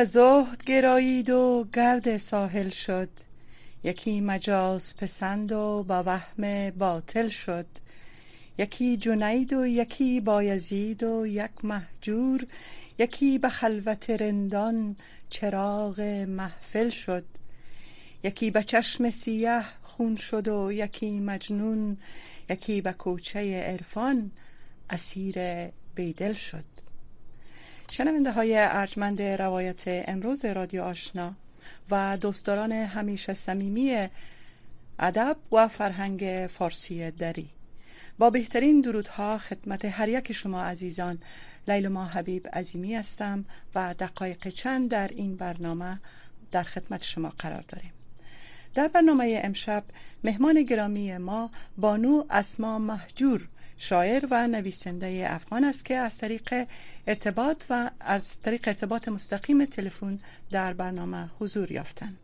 به زهد گرایید و گرد ساحل شد. یکی مجاز پسند و با وهم باطل شد. یکی جنید و یکی بایزید و یک مهجور. یکی به خلوت رندان چراغ محفل شد. یکی به چشم سیه خون شد و یکی مجنون. یکی به کوچه عرفان اسیر بیدل شد. شنونده های ارجمند روایت امروز رادیو آشنا و دوستداران همیشه صمیمی ادب و فرهنگ فارسی دری. با بهترین درودها خدمت هر یک شما عزیزان لیل ما حبیب عظیمی هستم و دقایق چند در این برنامه در خدمت شما قرار داریم. در برنامه امشب مهمان گرامی ما بانو اسما محجور شاعر و نویسنده افغان است که از طریق ارتباط و از طریق ارتباط مستقیم تلفن در برنامه حضور یافتند.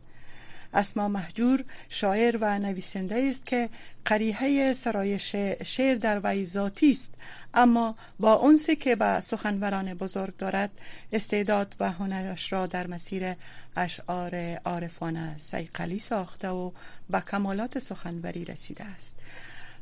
اسما محجور شاعر و نویسنده است که قریحه سرایش شعر در وی ذاتی است اما با اونسی که به سخنوران بزرگ دارد استعداد و هنرش را در مسیر اشعار عارفانه سیقلی ساخته و به کمالات سخنوری رسیده است.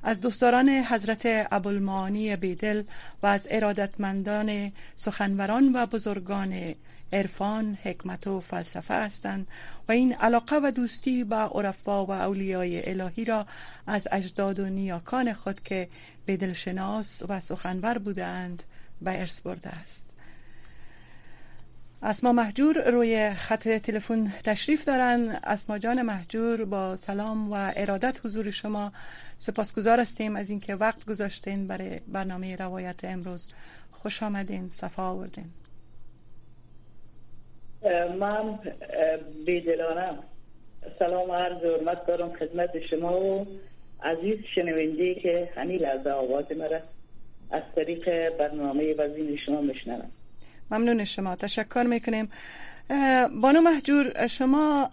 از دوستداران حضرت ابوالمعانی بیدل و از ارادتمندان سخنوران و بزرگان عرفان، حکمت و فلسفه هستند و این علاقه و دوستی با عرفا و اولیای الهی را از اجداد و نیاکان خود که بیدلشناس و سخنور بودند به ارث برده است. اسما محجور روی خط تلفن تشریف دارن. اسما جان محجور با سلام و ارادت حضور شما سپاسگزار هستیم. از اینکه وقت گذاشتین برای برنامه روایت امروز خوش آمدین صفا آوردین. من بیدلانم. سلام عرض حرمت دارم خدمت شما و عزیز شنونده که همین لحظه آواز مرا از طریق برنامه وزین شما میشنوم ممنون شما تشکر می‌کنیم. بانو محجور شما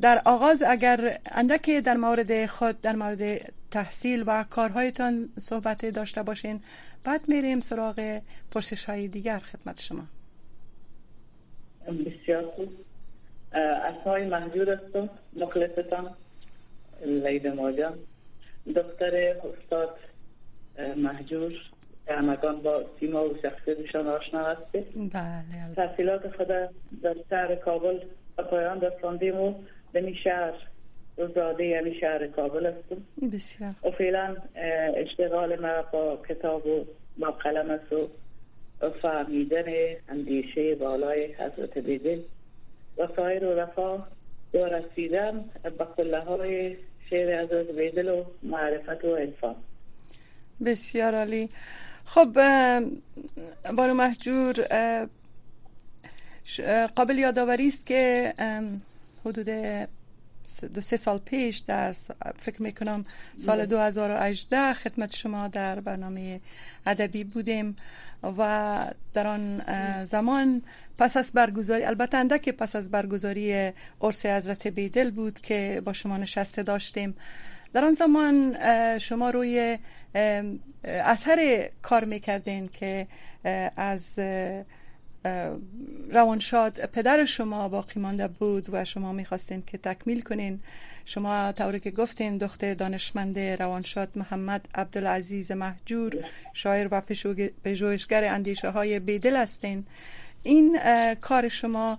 در آغاز اگر اندکی در مورد خود در مورد تحصیل و کارهایتان صحبت داشته باشین بعد میریم سراغ پرسش های دیگر خدمت شما. بسیار خوب. اسمای محجور هستم مخلصتان لید ماجان. دکتر استاد محجور همگان با سیما و شخصیتشان آشنا هستیم بله تحصیلات خود در شهر کابل پایان رساندیم و به شهر روزاده یعنی شهر کابل هستم بسیار و فعلا اشتغال ما با کتاب و با قلم است و فهمیدن اندیشه بالای حضرت بیدل. و سایر و رفا و رسیدن به قله های شعر حضرت بیدل و معرفت و انفان بسیار عالی. خب بانو محجور قابل یادآوری است که حدود دو سه سال پیش در فکر می‌کنم سال 2018 خدمت شما در برنامه ادبی بودیم و در آن زمان پس از برگزاری البته که پس از برگزاری عرس حضرت بیدل بود که با شما نشسته داشتیم. در آن زمان شما روی اثر کار می‌کردین که از روانشاد پدر شما باقی مانده بود و شما می‌خواستین که تکمیل کنین. شما طوری که گفتین دختر دانشمند روانشاد محمد عبدالعزیز محجور شاعر و پژوهشگر اندیشه های بیدل هستین. این کار شما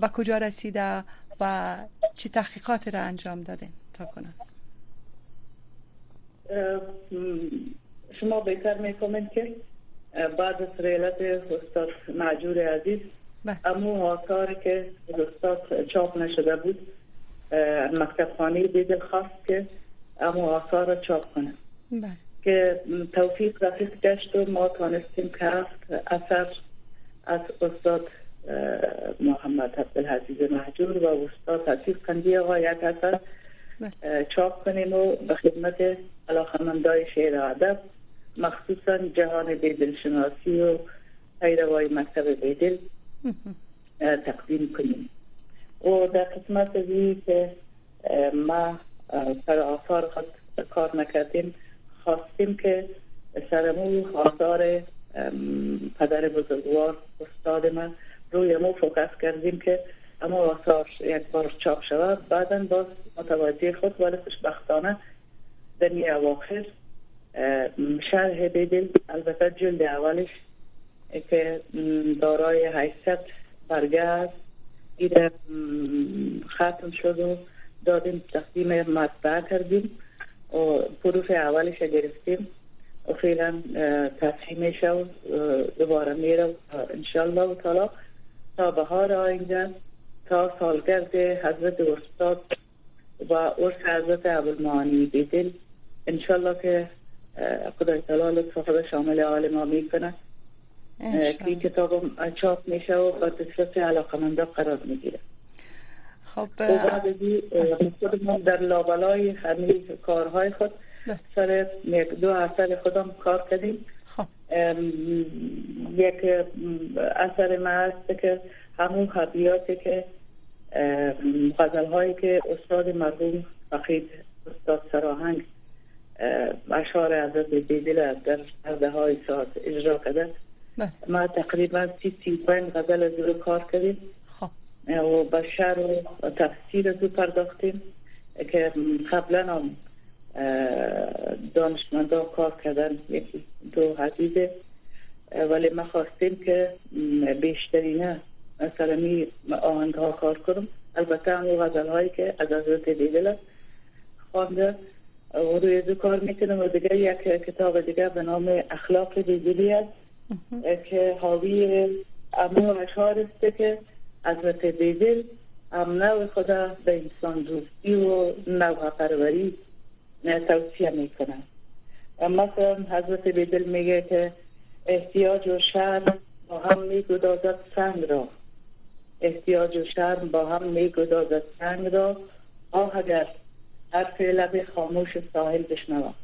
به کجا رسیده و چی تحقیقات را انجام دادین تا کنن شما بهتر می‌کنید که بعد از ریلت استاد معجور عزیز امو آثار که استاد چاپ نشده بود مکتب خانه بیدل خواست که امو آثار را چاپ کنه. که توفیق رفیق گشت و ما تانستیم که هفت اثر از استاد محمد عبدالحزیز محجور و استاد حسیب قندی آقایت هستن بله. چاپ کنیم و به خدمت علاقمندای شعر و ادب مخصوصا جهان بیدلشناسی و پیروای مکتب بیدل تقدیم کنیم. و در قسمت ازی که ما سر آثار خود کار نکردیم خواستیم که سرمو آثار پدر بزرگوار استاد من روی مو فوکس کردیم که اما آثار یک بار چاپ شود. بعدا باز متوجه خود ولی خوشبختانه در اواخر شرح بدل البته جلد اولش که دارای حیثت برگه است ختم شد و دادیم تقدیم مطبعه کردیم و پروف اولش گرفتیم. و فعلا تصحیح و دوباره میره انشالله و تعالی تا بهار آینده تا سالگرد حضرت استاد و عرص حضرت عبدالمعانی بیدل. انشالله که خدای تعالی لطف خدا شامل آل ما می‌کنه که کتاب چاپ میشه و با دسترس علاقمندا قرار می‌گیره. خب در لابلای همه کارهای خود ده. سر یک دو اثر خودم کار کردیم. خب. یک اثر ما که همون خبیاتی که غزل هایی که استاد مرحوم فقید استاد سراهنگ اشعار حضرت بیدل در پرده های ساعت اجرا کرده بله. ما تقریبا سی سی پنج غزل از رو کار کردیم. خب. و به شعر و تفسیر از رو پرداختیم که قبلا هم دانشمندا کار کردن یکی دو حدیده ولی ما خواستیم که بیشترینه مثلا می آهنگ ها کار کنم. البته هم غزل هایی که از حضرت دیدل خوانده. و روی دو کار می‌کنم و دیگه یک کتاب دیگه به نام اخلاق دیدلی است. که حاوی امو اشعار است که حضرت هم نوع خدا به انسان دوستی و نوع پروری توصیه می‌کنن مثلا حضرت بیدل میگه که احتیاج و شرم با هم میگدازد سنگ را. احتیاج و شرم با هم میگدازد سنگ را. آه اگر هر لب خاموش ساحل بشنوم.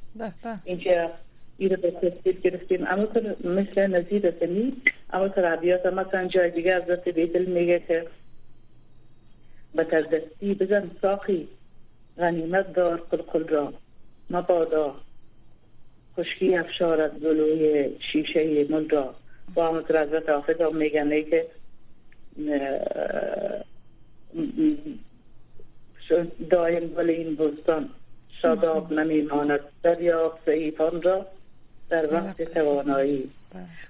اینکه این به تصدیب گرفتیم. اما مثل نزید سمی اما تر عبیات مثلا جای دیگه حضرت بیدل میگه که به دستی بزن ساقی غنیمت دار قلقل را. مبادا. خشکی افشارت ظلوی شیشه مل را. با همونطور حضرت حافظ هم میگن که دایم گل این بستان. شاداب نمیماند دریاب ضعیفان را در وقت توانایی.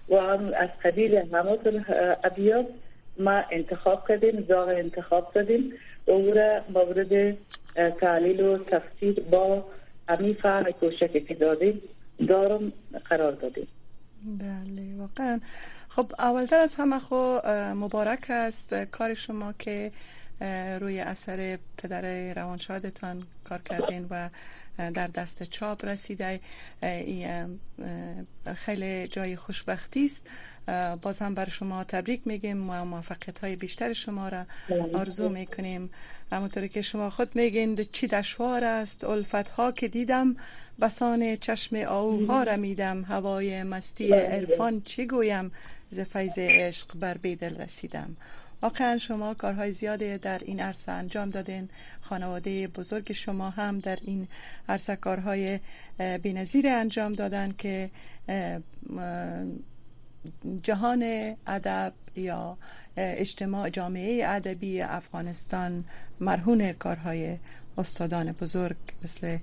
و هم از قبیل همون ابیات ما انتخاب کردیم زاغ انتخاب کردیم و او را مورد تعلیل و تفسیر با همین فهم کوشک که دادیم دارم قرار دادیم. بله واقعا. خب اولتر از همه خو مبارک است کار شما که روی اثر پدر روانشادتان کار کردین و در دست چاپ رسیده خیلی جای خوشبختی است. باز هم بر شما تبریک میگیم. و موفقیت های بیشتر شما را آرزو می‌کنیم. همونطوری که شما خود میگین چی دشوار است. الفت ها که دیدم بسان چشم آوها را میدم. هوای مستی عرفان چی گویم؟ ز فیض عشق بر بیدل رسیدم. واقعا شما کارهای زیاده در این عرصه انجام دادین. خانواده بزرگ شما هم در این عرصه کارهای بینظیر انجام دادن که جهان ادب یا اجتماع جامعه ادبی افغانستان مرهون کارهای استادان بزرگ مثل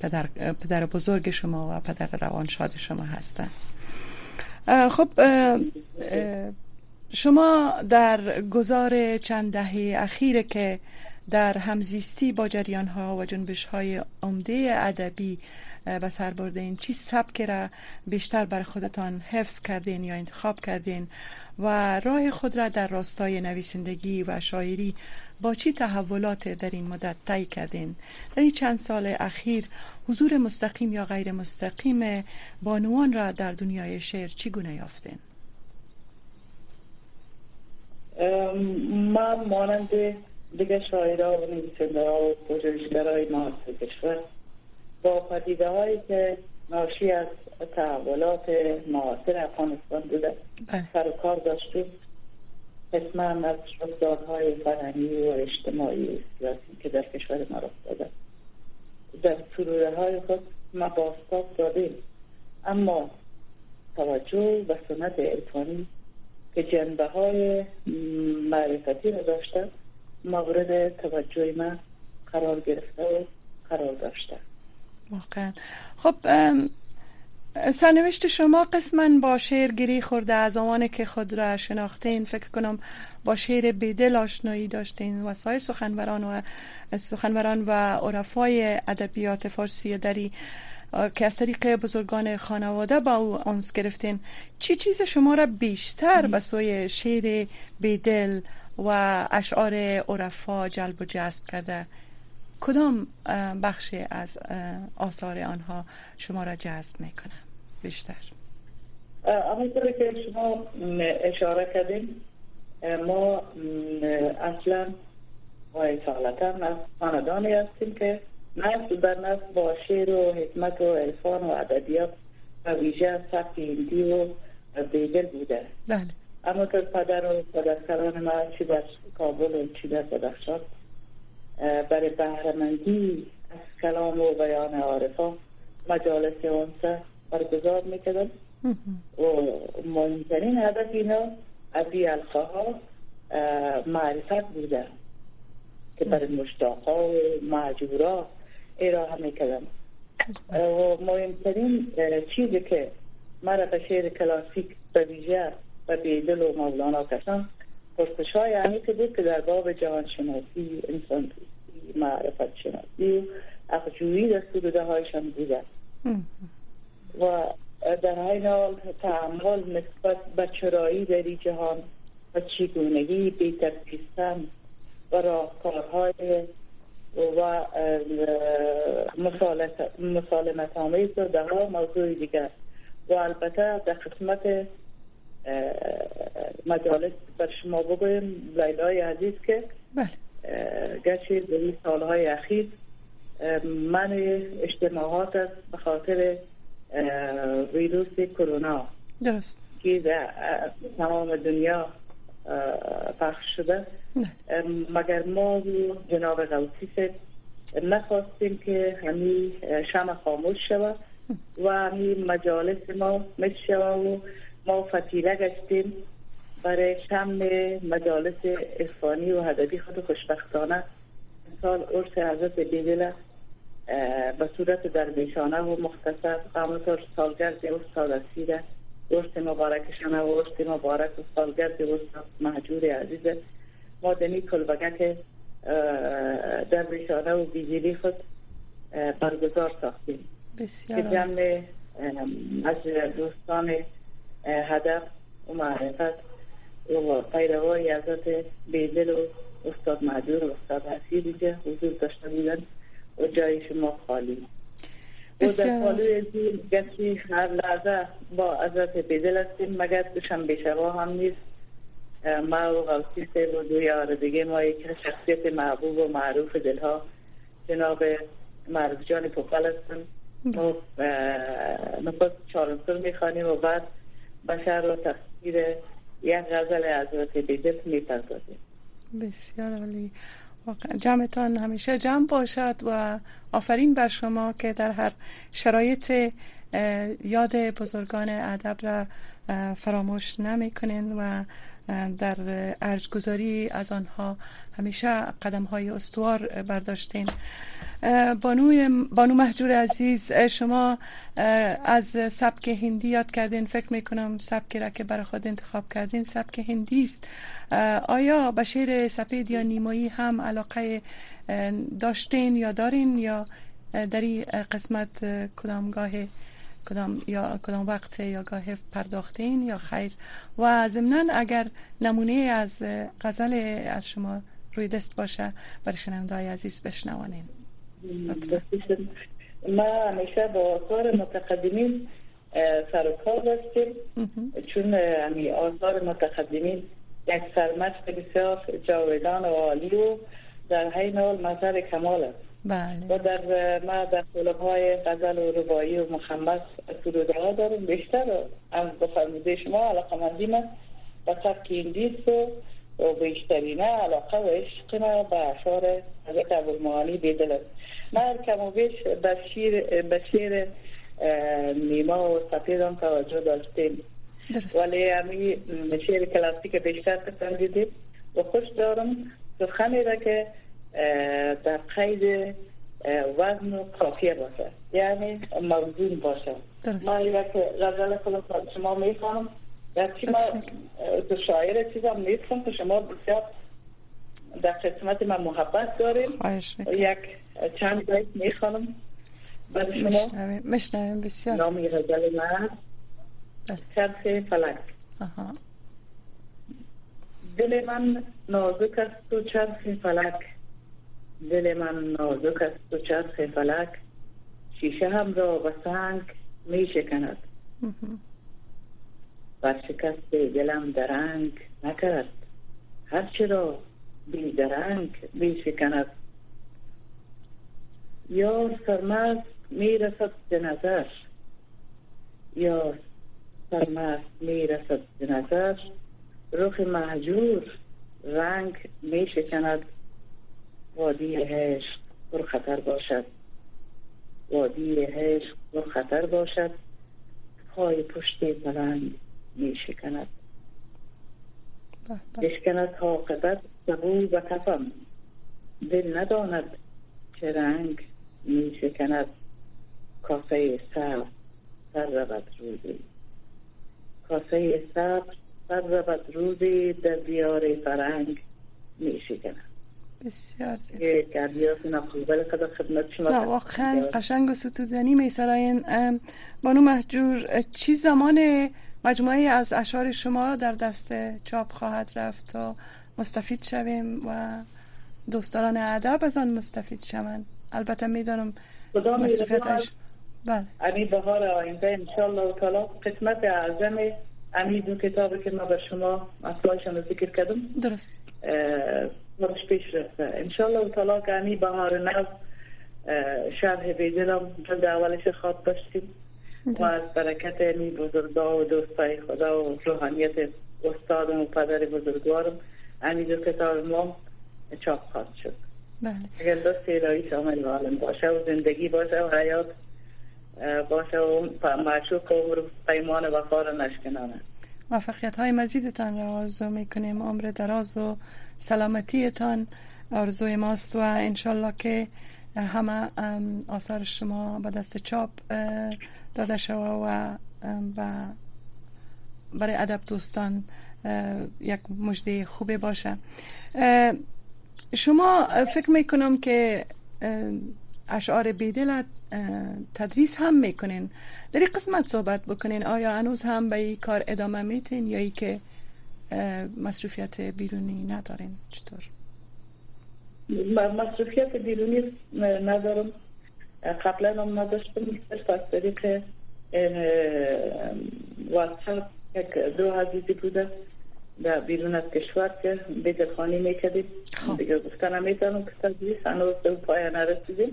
پدر, پدر بزرگ شما و پدر روانشاد شما هستند خب شما در گذار چند دهه اخیر که در همزیستی با جریان ها و جنبش های عمده ادبی و سر این چی سبک را بیشتر بر خودتان حفظ کردین یا انتخاب کردین و راه خود را در راستای نویسندگی و شاعری با چی تحولات در این مدت طی کردین؟ در این چند سال اخیر حضور مستقیم یا غیر مستقیم بانوان را در دنیای شعر چگونه یافتین؟ من مانند دیگه شاعرها و نویسنده ها و پژوهشگرای معاصر کشور با پدیده هایی که ناشی از تحولات معاصر افغانستان بوده بله. سر و کار داشتیم. قسما از رفتارهای فرهنگی و اجتماعی و سیاسی که در کشور ما رخ داده. در سروره های خود ما باستاب دادیم. اما توجه و سنت عرفانی که جنبه های معرفتی را داشته مورد توجه من قرار گرفته و قرار داشته. واقعا. خب سرنوشت شما قسما با شعر گیری خورده از آنه که خود را شناختین فکر کنم با شعر بیدل آشنایی داشتین و سایر سخنوران و سخنوران و عرفای ادبیات فارسی دری. که از طریق بزرگان خانواده با او آنس گرفتین. چی چیز شما را بیشتر به سوی شعر بیدل و اشعار عرفا جلب و جذب کرده؟ کدام بخشی از آثار آنها شما را جذب می‌کنه؟ بیشتر. همونطور که شما اشاره کردیم ما اصلا و اصالتا از خاندانی هستیم که نسل در نسل با شعر و حکمت و عرفان و ادبیات و ویژه سبک هندی و بیدل بوده. بله. اما که پدر و پدرسران ما چی در کابل و چی در بدخشان برای بهرمندی از کلام و بیان عارفان مجالس اونسه برگزار می‌کردن. و مهمترین هدف اینا از ها معرفت بوده که برای مشتاقا و معجورا ارائه می‌کردن و مهمترین چیزی که مرا به شعر کلاسیک به ویژه و بیدل و مولانا کشن پرسش های عمیقی بود که در باب جهان شناسی انسان معرفت شناسی و اخجوری در سروده هایشان بوده. و در این حال تعمل نسبت به چرایی در جهان و چگونگی بیترکیستن و راهکارهای و مسالمت آمیز و در موضوع دیگر. و البته در قسمت مجالس بر شما بگویم لیلای عزیز که بله. گرچه در این سالهای اخیر من اجتماعات است به خاطر ویروس کرونا. درست. که در تمام دنیا پخش شده. مگر ما جناب غوثی نخواستیم که همین شم خاموش شود و همین مجالس ما مش و ما فتیله گشتیم برای شم مجالس افانی و هدبی خود خوشبختانه. سال عرص حضرت بیدل به صورت درویشانه و مختصر همونطور سالگرد استاد اسیر عرص مبارکشانه و عرص مبارک و سالگرد استاد محجور عزیز. ما دنی کلبگک درویشانه و بیجیلی خود برگزار ساختیم. بسیار جمع از دوستان هدف و معرفت و پیروای حضرت بیدل و استاد مهجور و استاد حسیر اینجا حضور داشته بودن و جای شما خالی. و در خالی گشتی هر لحظه با حضرت بیدل هستیم مگر دوشنبه شبا هم نیست. ما و غوثی سیب و دوی دیگه ما یک شخصیت محبوب و معروف دلها جناب معروف جان پوکل هستن. ما نفس چارنسل می‌خوانیم و بعد بشر و تفسیر یک غزل حضرت بیدل می‌پردازیم. بسیار عالی. جمعتان همیشه جمع باشد و آفرین بر شما که در هر شرایط یاد بزرگان ادب را فراموش نمی کنین و در ارجگذاری از آنها همیشه قدم های استوار برداشتین بانوی بانو محجور عزیز شما از سبک هندی یاد کردین فکر می‌کنم سبکی را که برای خود انتخاب کردین سبک هندی است. آیا به شعر سپید یا نیمایی هم علاقه داشتین یا دارین یا در این قسمت کدامگاه کدام یا کدام وقت یا گاه پرداختین یا خیر. و ضمنا اگر نمونه از غزل از شما روی دست باشه برای شنونده عزیز بشنوانین. ما همیشه با آثار متقدمین سر و کار داشتیم چون همی آثار متقدمین یک سرمشق بسیار جاودان و عالی و در حین حال مظهر کمال است. بله. و در ما در طلب های غزل و ربایی و مخمس سروده ها داریم. بیشتر از بفرموده شما علاقه مندیم است و سبک این و, بیشترینه علاقه و عشق ما به اشعار حضرت عبالمعانی بیدل است. من کم و بیش به شیر, به شیر نیما و سفیدان توجه داشتیم. ولی همی شیر کلاسیک بیشتر پسندیدیم و خوش دارم سخنی را که در قید وزن و کافیه باشه. یعنی موزون باشه. ما یک غزل خود شما می‌خوانم. چی ما دو شاعر چیزم نیستم که شما بسیار در قسمت من محبت داریم. یک چند بیت می‌خوانم. برای شما. مشنویم بسیار. نامی غزل من. بله. چرخ فلک. دل من نازک است و چرخ فلک. دل من نازک است و چرخ فلک. شیشه هم را به سنگ می شکند. بر شکست دلم درنگ نکرد. هرچه را بی درنگ می شکند. یا سرمست می رسد به نظر. یا سرمست می رسد به نظر. رخ محجور رنگ می شکند. وادی عشق پر خطر باشد. وادی عشق پر خطر باشد. پای پشت بلند می شکند بشکند قدر سبو و کفم دل نداند چه رنگ می شکند کاسه صبر سر رود روزی. کاسه صبر سر رود روزی در دیار فرنگ می شکند بسیار نه واقعا قشنگ و ستودنی می سراین. بانو محجور چی زمان مجموعه از اشعار شما در دست چاپ خواهد رفت تا مستفید شویم و دوستان ادب از آن مستفید شوند؟ البته می‌دانم مسئولیتش بله. امی بهار آینده انشالله تعالی قسمت اعظم امی دو کتابی که ما به شما اصلایشان ذکر کردم. درست. مرش پیش رفته. انشالله تعالی که امی بهار نو شرح بیدلم جلد اولش خواد داشتیم. و از برکت امی بزرگا و دوستای خدا و روحانیت استادم و پدر بزرگوارم امی دو کتاب ما چاپ شد. بله. اگر دوست الهی شامل عالم باشه و زندگی باشه و حیات باشه و معشوق و پیمان وفا را نشکنانه موفقیت های مزیدتان را آرزو می‌کنیم. عمر دراز و سلامتیتان. آرزوی ماست و انشالله که همه آثار شما به دست چاپ داده شوه و برای ادب دوستان یک مجده خوبه باشه. شما فکر می‌کنم که اشعار بیدل تدریس هم می‌کنین. در این قسمت صحبت بکنین. آیا هنوز هم به این کار ادامه میتین یا ای که مصروفیت بیرونی ندارین؟ چطور؟ مصروفیت بیرونی ندارم. قبلا هم نداشتم. صرف از طریق واتساپ یک دو عزیزی بوده. در بیرون از کشور که به خانی می‌کردیم. خب. دیگه گفتن می‌تونم که تدریس هنوز به پای نرسیدیم.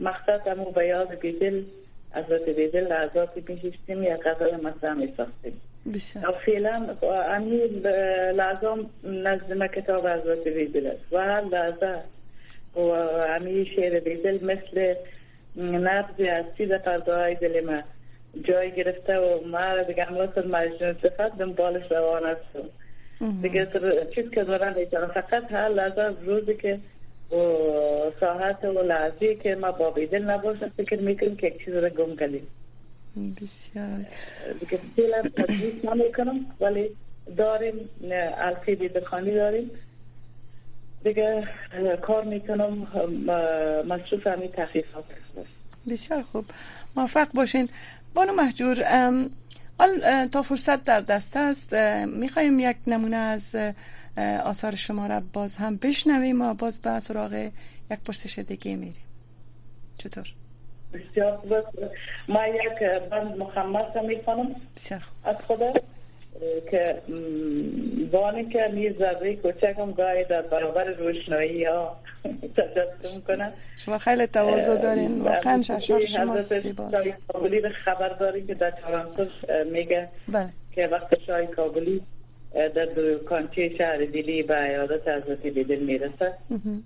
مقصد همو به یاد بیدل حضرت بیدل لحظاتی میشیستیم یک غزل مطرح میساختیم. فعلا امی لازم نزد کتاب حضرت بیدل است. و هر لحظه و امی شعر بیدل مثل نبض از چیز پرده دل ما جای گرفته و ما دیگه مثل مجنون صفت دنبالش روان هستم دیگه چیز که دارم بیترم فقط هر لحظه روزی که و ساعت و لحظه که ما با بیدل نباشم فکر می‌کنم که یک چیز رو گم کردیم. بسیار دیگه فعلا تدریس نمی‌کنم ولی داریم الفی بیدرخانی داریم. دیگه کار می‌کنم مصروف همین تحقیقات بسیار خوب. موفق باشین. بانو محجور تا فرصت در دست است می‌خوایم یک نمونه از آثار شما را باز هم بشنویم و باز به سراغ یک پرسش دیگه میریم. چطور؟ بسیار خوب. ما یک بند مخمس می‌خوانم. بسیار از خدا که بانی که نیز ذره کوچک هم گاهی در برابر روشنایی ها تجسم کنن شما خیلی تواضع دارین. واقعا ششار شما سیباست کابلی خبر داریم که در تورانتو میگه بله. که وقت شای کابلی در کانچه شهر دیلی به عیادت حضرت بیدل می‌رسه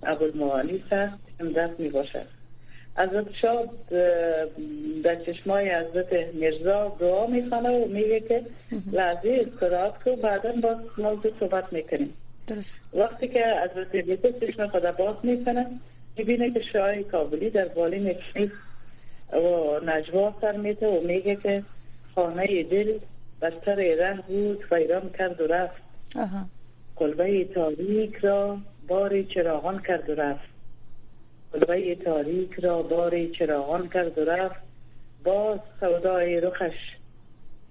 ابو موانی سخت دست می باشد حضرت شاه در چشمای حضرت مرزا دعا می‌خوانه و میگه که لحظه استراحت کو بعدا با موضوع صحبت می‌کنیم. درست. وقتی که حضرت بیدل چشم خدا باز می‌کنه می‌بینه که شاه کابلی در بالین می‌کنه و نجوا سر میته و میگه که خانه دل بستر رنگ بود ویران کرد و رفت. کلبه تاریک را باری چراغان کرد و رفت. کلبه تاریک را باری چراغان کرد و رفت. باز سودای رخش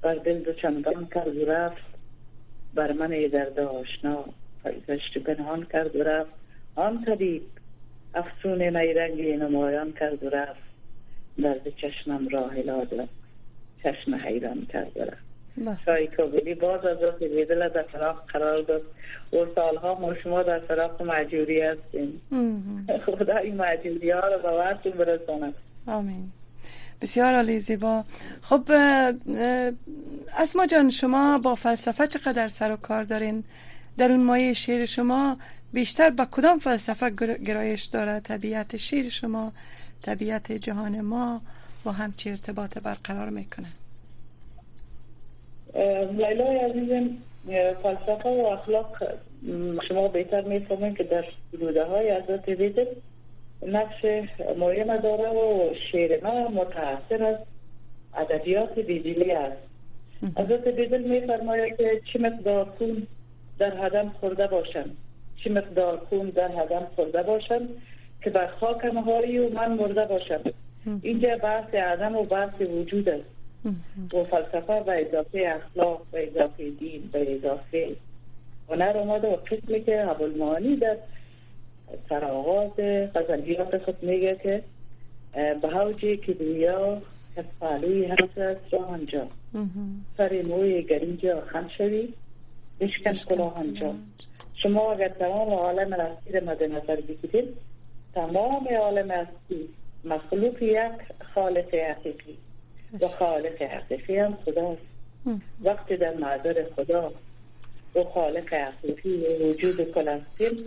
بر دل دو چندان کرد و رفت. بر من درد آشنا فیزشت پنهان کرد و رفت. آن طبیب افسون نیرنگی نمایان کرد و رفت. درد چشمم راه هلال چشم حیران کرد و رفت. شای کابلی. باز از راه بیدل در فراق قرار داد. و سالها ما شما در فراق مجوری هستیم. خدا این مجوری ها رو به وقتون برساند آمین. بسیار عالی زیبا. خب اسما جان شما با فلسفه چقدر سر و کار دارین؟ در اون مایه شعر شما بیشتر با کدام فلسفه گرایش داره؟ طبیعت شعر شما طبیعت جهان ما با هم چه ارتباط برقرار می‌کنه لیلای عزیزم فلسفه و اخلاق شما بهتر می‌فهمین که در روده های حضرت بیدل نقش مهم داره و شعر ما متاثر از ادبیات بیدلی است. حضرت بیدل میفرماید که چه مقدار خون در هدم خورده باشم. چه مقدار خون در هدم خورده باشم که بر خاکم هایی و من مرده باشم. اینجا بحث عدم و بحث وجود است. و فلسفه و اضافه اخلاق و اضافه دین و اضافه هنر اومده و قسمی که المعانی در سرآغاز غزلیات خود میگه که به حوجی که دنیا که پالوی هست را آنجا سر موی گرینجا خم شوی بشکن کلاه آنجا شما اگر تمام عالم هستی را مد نظر بگیرید تمام عالم هستی مخلوق یک خالق حقیقی. و خالق حقیقی هم خداست. وقتی در معذر خدا و خالق حقیقی و وجود کل هستیم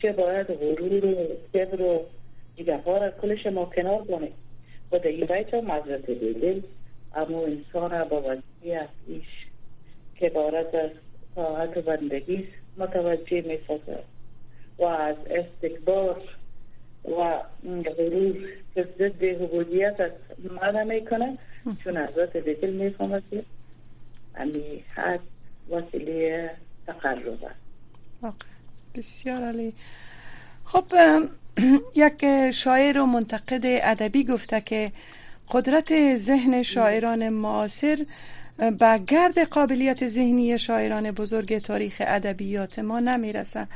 که باید غرور و کبر و دیگه را کلش ما کنار کنیم و در این بیت هم حضرت بیدل اما انسان با وزنی اصلیش که بارد از طاعت و بندگی متوجه می و از استکبار و غرور که ضد حبودیت از منع می‌کنه چون حضرت بیدل می‌فهمد که امی حد وسیله تقرب بسیار علی خب یک شاعر و منتقد ادبی گفته که قدرت ذهن شاعران معاصر به گرد قابلیت ذهنی شاعران بزرگ تاریخ ادبیات ما نمی‌رسه.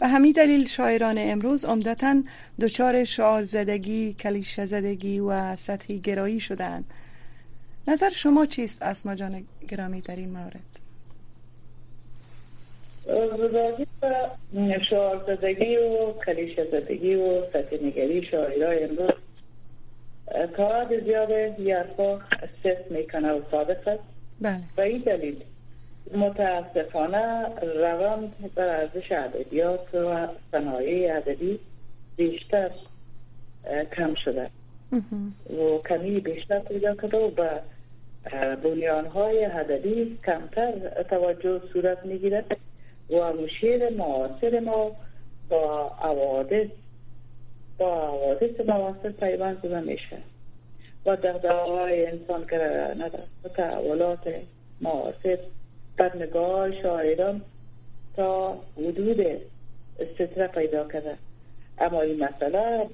و همین دلیل شاعران امروز عمدتا دچار شعار زدگی کلیشه زدگی و سطحی گرایی شدند نظر شما چیست اسما جان گرامی در این مورد؟ راجع به شعار زدگی و کلیشه زدگی و سطح نگری شاعرای امروز. حد زیاد یرفا ست می‌کنه و ثابت است. بله. و این دلیل متاسفانه روند بر ارزش ادبیات و صنایع ادبی بیشتر کم شده. و کمی بیشتر پیدا کرده و به بنیان های ادبی کمتر توجه صورت می‌گیرد و مشیر معاصر ما با عوادث با عوادث معاصر پیوند زده میشه و های انسان که ندارد تحولات معاصر در نگاه شاعران تا حدود استطره پیدا کرده اما این مسئله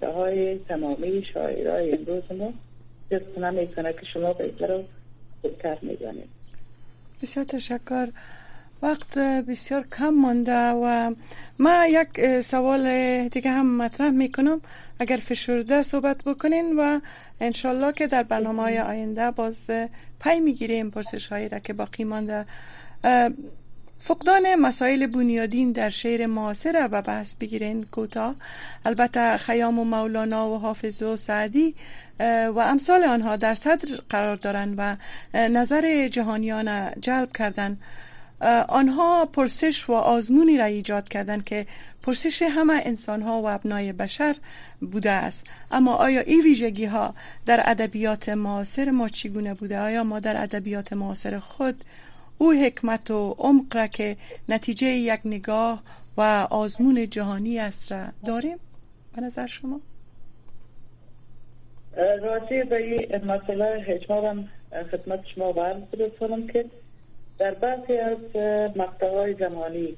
به های تمامی شاعرای امروز ما جست نمی‌کنه که شما بهتر رو خودتر می‌دانید بسیار تشکر. وقت بسیار کم مانده و ما یک سوال دیگه هم مطرح می‌کنم. اگر فشرده صحبت بکنین و انشالله که در برنامه های آینده باز پی می‌گیریم پرسش هایی را که باقی مانده. فقدان مسائل بنیادین در شعر معاصر و بحث بگیرین کوتاه. البته خیام و مولانا و حافظ و سعدی و امثال آنها در صدر قرار دارند و نظر جهانیان جلب کردند. آنها پرسش و آزمونی را ایجاد کردند که پرسش همه انسان ها و ابنای بشر بوده است. اما آیا این ویژگی ها در ادبیات معاصر ما چگونه بوده؟ آیا ما در ادبیات معاصر خود او حکمت و عمق را که نتیجه یک نگاه و آزمون جهانی است را داریم به نظر شما؟ راجع به این مسئله حجمارم خدمت شما برد برسانم که در بعضی از مقطع زمانی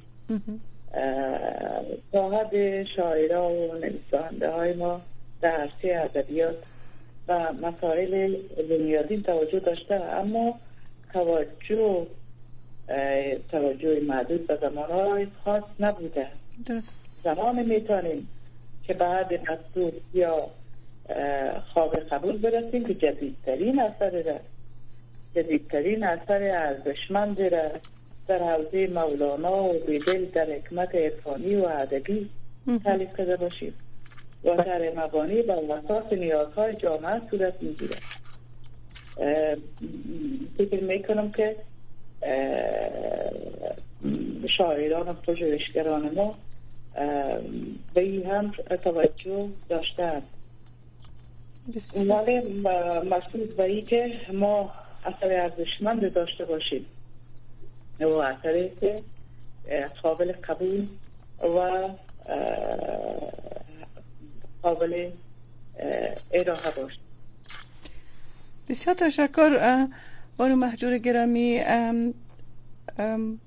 صاحب شاعرها و نویسنده های ما در عرصه ادبیات و مسائل بنیادین توجه داشته اما توجه توجه معدود به های خاص نبوده. درست. زمان می‌تونیم که بعد مصدور یا خواب قبول برسیم که جدیدترین اثر را جدیدترین اثر ارزشمند را در حوزه مولانا و بیدل در حکمت عرفانی و ادبی تعلیف کرده باشیم. و در مبانی و وساط نیازهای جامعه صورت می‌گیره فکر می‌کنم که شاعران و پژوهشگران ما به این هم توجه داشتند. ولی مسئول به که ما اثر ارزشمند داشته باشیم. و اثری که قابل قبول و قابل ارائه باشه بسیار تشکر بانو محجور گرامی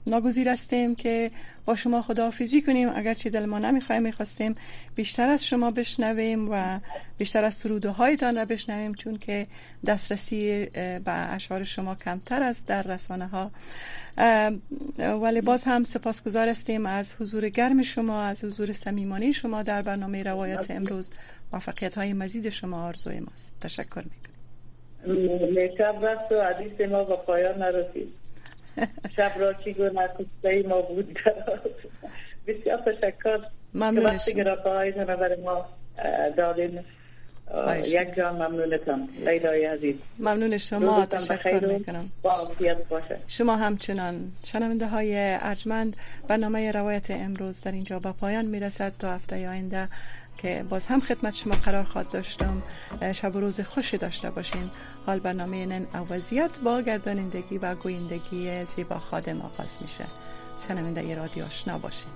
ناگزیر هستیم که با شما خداحافظی کنیم. اگرچه دل ما نمی‌خوایم می‌خواستیم بیشتر از شما بشنویم و بیشتر از سروده هایتان را بشنویم چون که دسترسی به اشعار شما کمتر است در رسانه ها ولی باز هم سپاسگزار هستیم از حضور گرم شما از حضور صمیمانه شما در برنامه روایت امروز. موفقیت های مزید شما آرزوی ماست. تشکر می‌کنم. شب رفت و عدیث ما با پایان نرسید. شب را چی گونه ما بود. بسیار تشکر. ممنون که وقتی گرافه های برای ما دادین یک جان ممنونتم لیلای عزیز. ممنون شما. تشکر می‌کنم. باشه. شما همچنان شنونده های ارجمند برنامه روایت امروز در اینجا با پایان می‌رسد. تا هفته آینده که باز هم خدمت شما قرار خواهد داشتم شب و روز خوشی داشته باشین. حال برنامه نن وضعیت با گردانندگی و گویندگی زیبا خادم آغاز میشه. شنونده رادیو آشنا باشین.